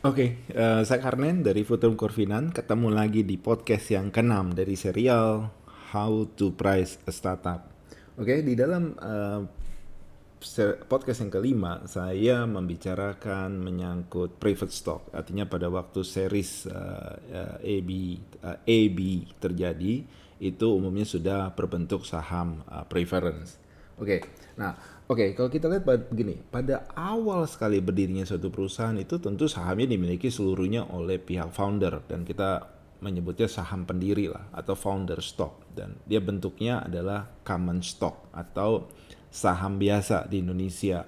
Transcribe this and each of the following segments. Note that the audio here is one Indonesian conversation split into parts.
Oke, eh, saya Karnen dari Futum Corvinan. Ketemu lagi di podcast yang keenam dari serial How to Price a Startup. Oke, di dalam se- podcast yang kelima, saya membicarakan menyangkut private stock. Artinya pada waktu series eh, eh, AB eh, AB terjadi, itu umumnya sudah berbentuk saham eh, preference. Oke, nah, oke kalau kita lihat begini, pada awal sekali berdirinya suatu perusahaan itu tentu sahamnya dimiliki seluruhnya oleh pihak founder dan kita menyebutnya saham pendiri lah atau founder stock dan dia bentuknya adalah common stock atau saham biasa di Indonesia.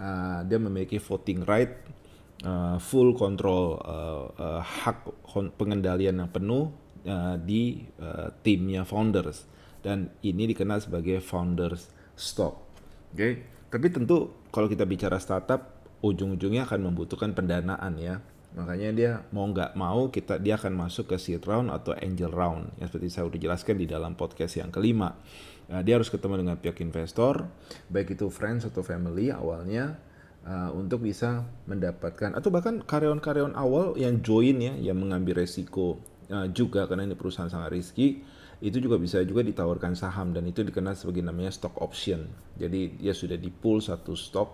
Uh, dia memiliki voting right, uh, full control, uh, uh, hak pengendalian yang penuh uh, di uh, timnya founders dan ini dikenal sebagai founders stock. Oke, tapi tentu kalau kita bicara startup ujung-ujungnya akan membutuhkan pendanaan ya. Makanya dia mau nggak mau kita dia akan masuk ke seed round atau angel round. Ya seperti saya udah jelaskan di dalam podcast yang kelima. Nah, dia harus ketemu dengan pihak investor, baik itu friends atau family awalnya uh, untuk bisa mendapatkan atau bahkan karyawan-karyawan awal yang join ya, yang mengambil resiko uh, juga karena ini perusahaan sangat risky itu juga bisa juga ditawarkan saham dan itu dikenal sebagai namanya stock option. Jadi dia sudah di pool satu stok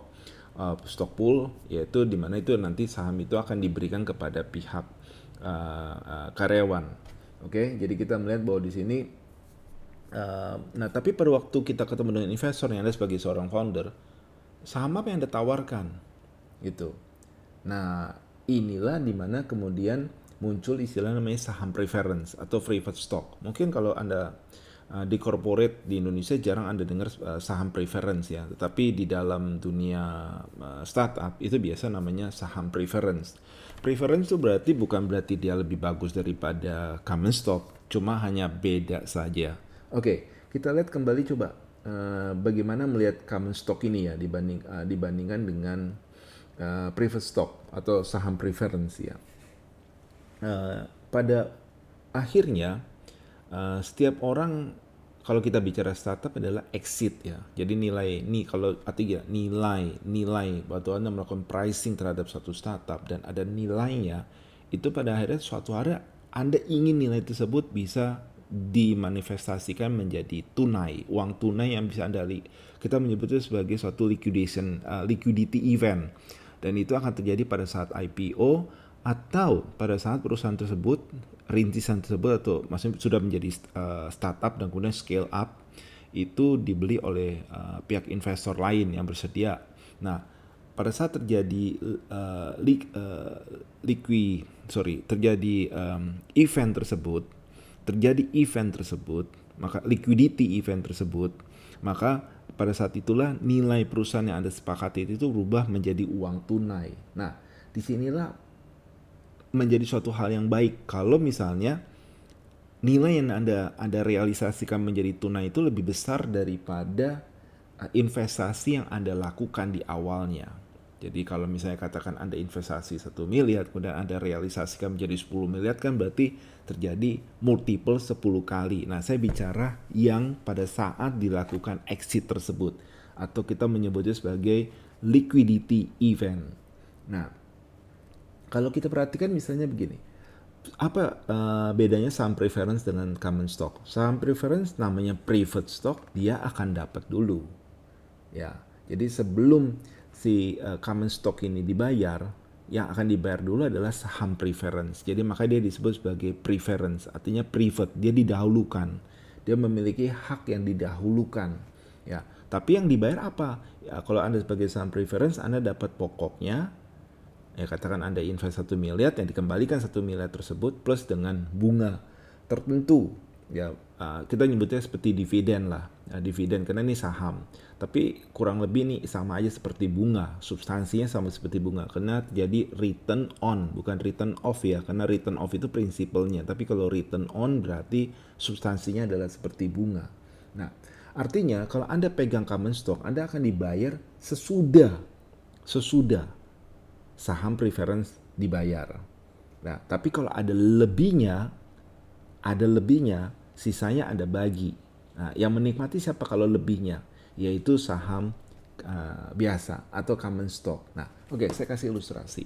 uh, stock pool yaitu di mana itu nanti saham itu akan diberikan kepada pihak uh, uh, karyawan. Oke, jadi kita melihat bahwa di sini uh, nah tapi pada waktu kita ketemu dengan investor yang ada sebagai seorang founder, saham apa yang Anda tawarkan? Gitu. Nah, inilah di mana kemudian muncul istilah namanya saham preference atau private stock. Mungkin kalau Anda uh, di corporate di Indonesia jarang Anda dengar uh, saham preference ya, tetapi di dalam dunia uh, startup itu biasa namanya saham preference. Preference itu berarti bukan berarti dia lebih bagus daripada common stock, cuma hanya beda saja. Oke, kita lihat kembali coba bagaimana melihat common stock ini ya dibanding dibandingkan dengan private stock atau saham preference ya. Uh, pada akhirnya uh, setiap orang kalau kita bicara startup adalah exit ya. Jadi nilai nih kalau artinya nilai nilai waktu Anda melakukan pricing terhadap satu startup dan ada nilainya itu pada akhirnya suatu hari Anda ingin nilai tersebut bisa dimanifestasikan menjadi tunai, uang tunai yang bisa Anda li- kita menyebutnya sebagai suatu liquidation uh, liquidity event. Dan itu akan terjadi pada saat IPO atau pada saat perusahaan tersebut rintisan tersebut atau maksudnya sudah menjadi uh, startup dan kemudian scale up itu dibeli oleh uh, pihak investor lain yang bersedia. Nah, pada saat terjadi uh, li, uh, liqui sorry terjadi um, event tersebut terjadi event tersebut maka liquidity event tersebut maka pada saat itulah nilai perusahaan yang anda sepakati itu berubah menjadi uang tunai. Nah, di sinilah menjadi suatu hal yang baik kalau misalnya nilai yang anda anda realisasikan menjadi tunai itu lebih besar daripada uh, investasi yang anda lakukan di awalnya. Jadi kalau misalnya katakan anda investasi satu miliar kemudian anda realisasikan menjadi 10 miliar kan berarti terjadi multiple 10 kali. Nah saya bicara yang pada saat dilakukan exit tersebut atau kita menyebutnya sebagai liquidity event. Nah kalau kita perhatikan misalnya begini, apa uh, bedanya saham preference dengan common stock? Saham preference namanya preferred stock, dia akan dapat dulu. Ya, jadi sebelum si uh, common stock ini dibayar, yang akan dibayar dulu adalah saham preference. Jadi maka dia disebut sebagai preference, artinya preferred, dia didahulukan. Dia memiliki hak yang didahulukan. Ya, tapi yang dibayar apa? Ya, kalau Anda sebagai saham preference, Anda dapat pokoknya, ya katakan Anda invest satu miliar yang dikembalikan satu miliar tersebut plus dengan bunga tertentu. Ya uh, kita nyebutnya seperti dividen lah. Uh, dividen karena ini saham. Tapi kurang lebih nih sama aja seperti bunga. Substansinya sama seperti bunga karena terjadi return on bukan return off ya. Karena return off itu prinsipalnya. Tapi kalau return on berarti substansinya adalah seperti bunga. Nah artinya kalau anda pegang common stock anda akan dibayar sesudah. Sesudah saham preference dibayar. Nah, tapi kalau ada lebihnya, ada lebihnya, sisanya Anda bagi. Nah, yang menikmati siapa kalau lebihnya? Yaitu saham uh, biasa atau common stock. Nah, oke, okay, saya kasih ilustrasi.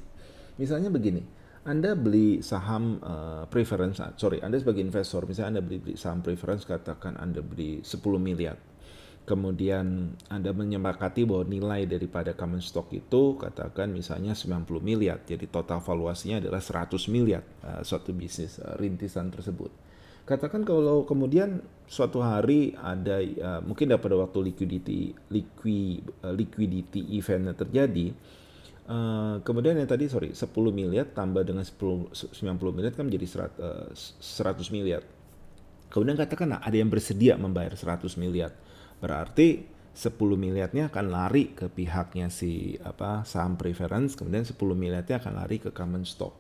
Misalnya begini, Anda beli saham uh, preference, sorry, Anda sebagai investor, misalnya Anda beli, beli saham preference, katakan Anda beli 10 miliar. Kemudian Anda menyepakati bahwa nilai daripada common stock itu katakan misalnya 90 miliar. Jadi total valuasinya adalah 100 miliar uh, suatu bisnis uh, rintisan tersebut katakan kalau kemudian suatu hari ada uh, mungkin pada waktu liquidity liquid uh, liquidity event terjadi uh, kemudian yang tadi sorry 10 miliar tambah dengan 10 90 miliar kan menjadi 100, uh, 100 miliar kemudian katakan nah, ada yang bersedia membayar 100 miliar berarti 10 miliarnya akan lari ke pihaknya si apa saham preference kemudian 10 miliarnya akan lari ke common stock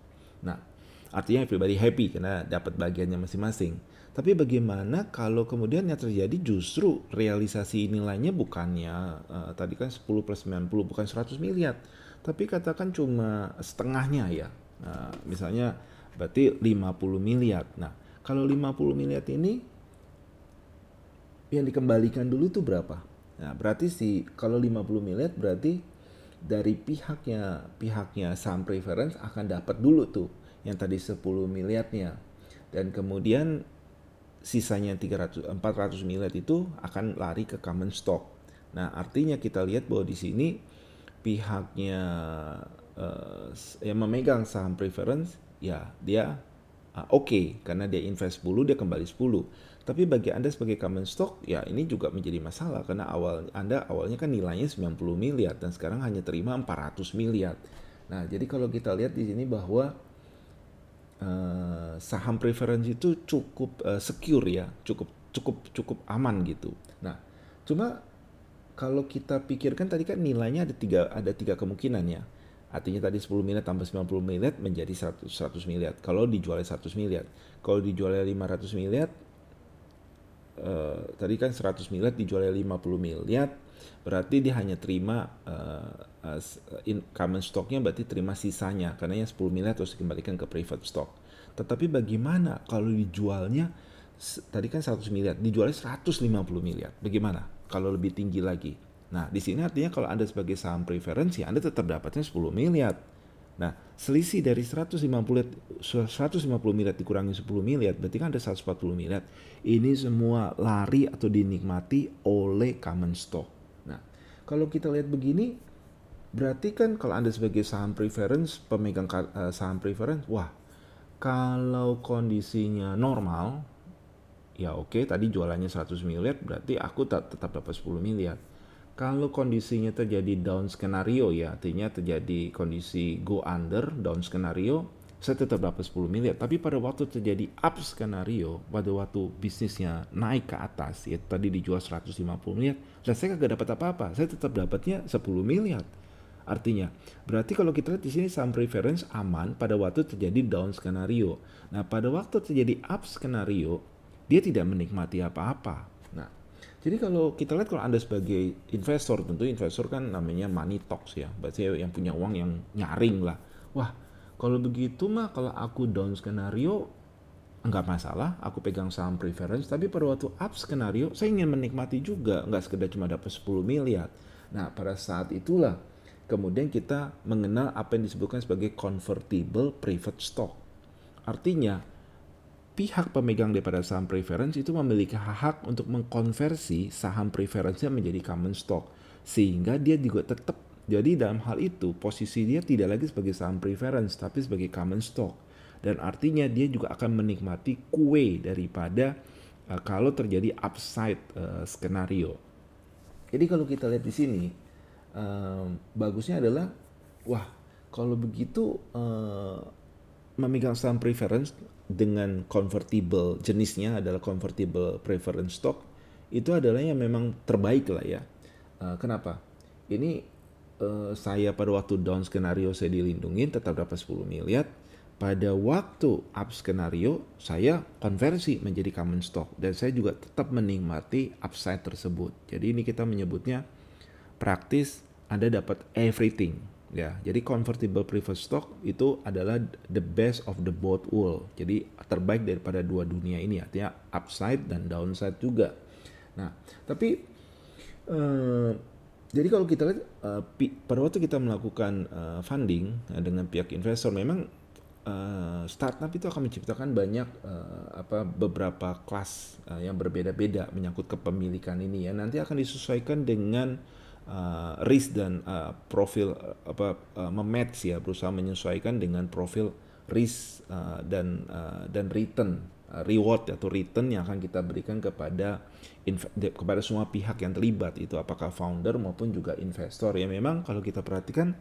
nah Artinya everybody happy karena dapat bagiannya masing-masing. Tapi bagaimana kalau kemudian yang terjadi justru realisasi nilainya bukannya uh, tadi kan 10 plus 90 bukan 100 miliar. Tapi katakan cuma setengahnya ya. Nah, misalnya berarti 50 miliar. Nah, kalau 50 miliar ini yang dikembalikan dulu itu berapa? Nah, berarti sih kalau 50 miliar berarti dari pihaknya pihaknya saham preference akan dapat dulu tuh yang tadi 10 miliarnya dan kemudian sisanya 300 400 miliar itu akan lari ke common stock. Nah, artinya kita lihat bahwa di sini pihaknya uh, yang memegang saham preference ya dia uh, oke okay, karena dia invest 10 dia kembali 10. Tapi bagi Anda sebagai common stock ya ini juga menjadi masalah karena awal Anda awalnya kan nilainya 90 miliar dan sekarang hanya terima 400 miliar. Nah, jadi kalau kita lihat di sini bahwa uh, saham preference itu cukup uh, secure ya, cukup cukup cukup aman gitu. Nah, cuma kalau kita pikirkan tadi kan nilainya ada tiga ada tiga kemungkinan ya. Artinya tadi 10 miliar tambah 90 miliar menjadi 100, 100 miliar. Kalau dijualnya 100 miliar. Kalau dijualnya 500 miliar, uh, tadi kan 100 miliar dijualnya 50 miliar, berarti dia hanya terima uh, in common stocknya berarti terima sisanya karena yang 10 miliar terus dikembalikan ke private stock. Tetapi bagaimana kalau dijualnya tadi kan 100 miliar, dijualnya 150 miliar. Bagaimana kalau lebih tinggi lagi? Nah, di sini artinya kalau Anda sebagai saham preferensi, Anda tetap dapatnya 10 miliar. Nah, selisih dari 150 150 miliar dikurangi 10 miliar, berarti kan ada 140 miliar. Ini semua lari atau dinikmati oleh common stock. Nah, kalau kita lihat begini, Berarti kan kalau Anda sebagai saham preference, pemegang uh, saham preference, wah, kalau kondisinya normal, ya oke, tadi jualannya 100 miliar, berarti aku tetap dapat 10 miliar. Kalau kondisinya terjadi down skenario ya, artinya terjadi kondisi go under, down skenario, saya tetap dapat 10 miliar. Tapi pada waktu terjadi up skenario, pada waktu bisnisnya naik ke atas, ya tadi dijual 150 miliar, dan saya kagak dapat apa-apa, saya tetap dapatnya 10 miliar. Artinya, berarti kalau kita lihat di sini saham preference aman pada waktu terjadi down skenario. Nah, pada waktu terjadi up skenario, dia tidak menikmati apa-apa. Nah, jadi kalau kita lihat kalau Anda sebagai investor, tentu investor kan namanya money talks ya. Berarti yang punya uang yang nyaring lah. Wah, kalau begitu mah kalau aku down skenario nggak masalah, aku pegang saham preference, tapi pada waktu up skenario saya ingin menikmati juga, nggak sekedar cuma dapat 10 miliar. Nah, pada saat itulah kemudian kita mengenal apa yang disebutkan sebagai convertible private stock. Artinya, pihak pemegang daripada saham preference itu memiliki hak untuk mengkonversi saham preference menjadi common stock sehingga dia juga tetap jadi dalam hal itu posisi dia tidak lagi sebagai saham preference tapi sebagai common stock dan artinya dia juga akan menikmati kue daripada uh, kalau terjadi upside uh, skenario. Jadi kalau kita lihat di sini um, bagusnya adalah wah kalau begitu uh, memegang saham preference dengan convertible jenisnya adalah convertible preference stock itu adalah yang memang terbaik lah ya. Uh, kenapa? Ini uh, saya pada waktu down skenario saya dilindungi tetap dapat 10 miliar. Pada waktu up skenario saya konversi menjadi common stock dan saya juga tetap menikmati upside tersebut. Jadi ini kita menyebutnya praktis Anda dapat everything ya. Jadi convertible preferred stock itu adalah the best of the both world. Jadi terbaik daripada dua dunia ini artinya upside dan downside juga. Nah, tapi eh, jadi kalau kita lihat uh, pada waktu kita melakukan uh, funding uh, dengan pihak investor memang uh, startup itu akan menciptakan banyak uh, apa beberapa kelas uh, yang berbeda-beda menyangkut kepemilikan ini ya nanti akan disesuaikan dengan uh, risk dan uh, profil apa uh, mematch ya berusaha menyesuaikan dengan profil risk uh, dan uh, dan return uh, reward atau return yang akan kita berikan kepada kepada semua pihak yang terlibat itu apakah founder maupun juga investor ya. Memang kalau kita perhatikan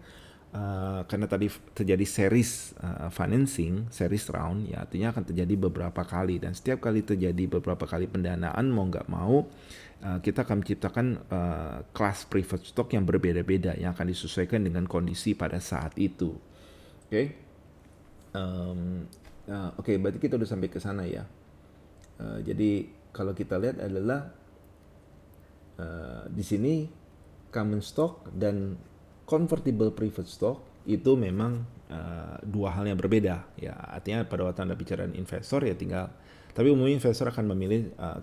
uh, karena tadi terjadi series uh, financing series round ya artinya akan terjadi beberapa kali. Dan setiap kali terjadi beberapa kali pendanaan mau nggak mau uh, kita akan menciptakan uh, kelas preferred stock yang berbeda-beda yang akan disesuaikan dengan kondisi pada saat itu. Oke? Okay? um, uh, oke okay, berarti kita udah sampai ke sana ya. Uh, jadi kalau kita lihat adalah uh, di sini common stock dan convertible preferred stock itu memang uh, dua hal yang berbeda ya artinya pada waktu anda bicara investor ya tinggal tapi umumnya investor akan memilih uh,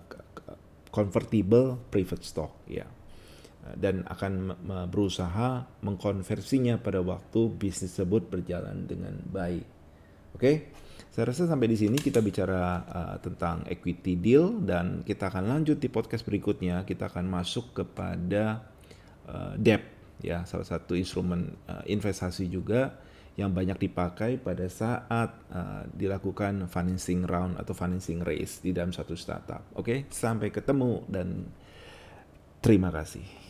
convertible preferred stock ya dan akan berusaha mengkonversinya pada waktu bisnis tersebut berjalan dengan baik oke okay? Saya rasa sampai di sini kita bicara uh, tentang equity deal dan kita akan lanjut di podcast berikutnya. Kita akan masuk kepada uh, debt ya, salah satu instrumen uh, investasi juga yang banyak dipakai pada saat uh, dilakukan financing round atau financing raise di dalam satu startup. Oke, okay? sampai ketemu dan terima kasih.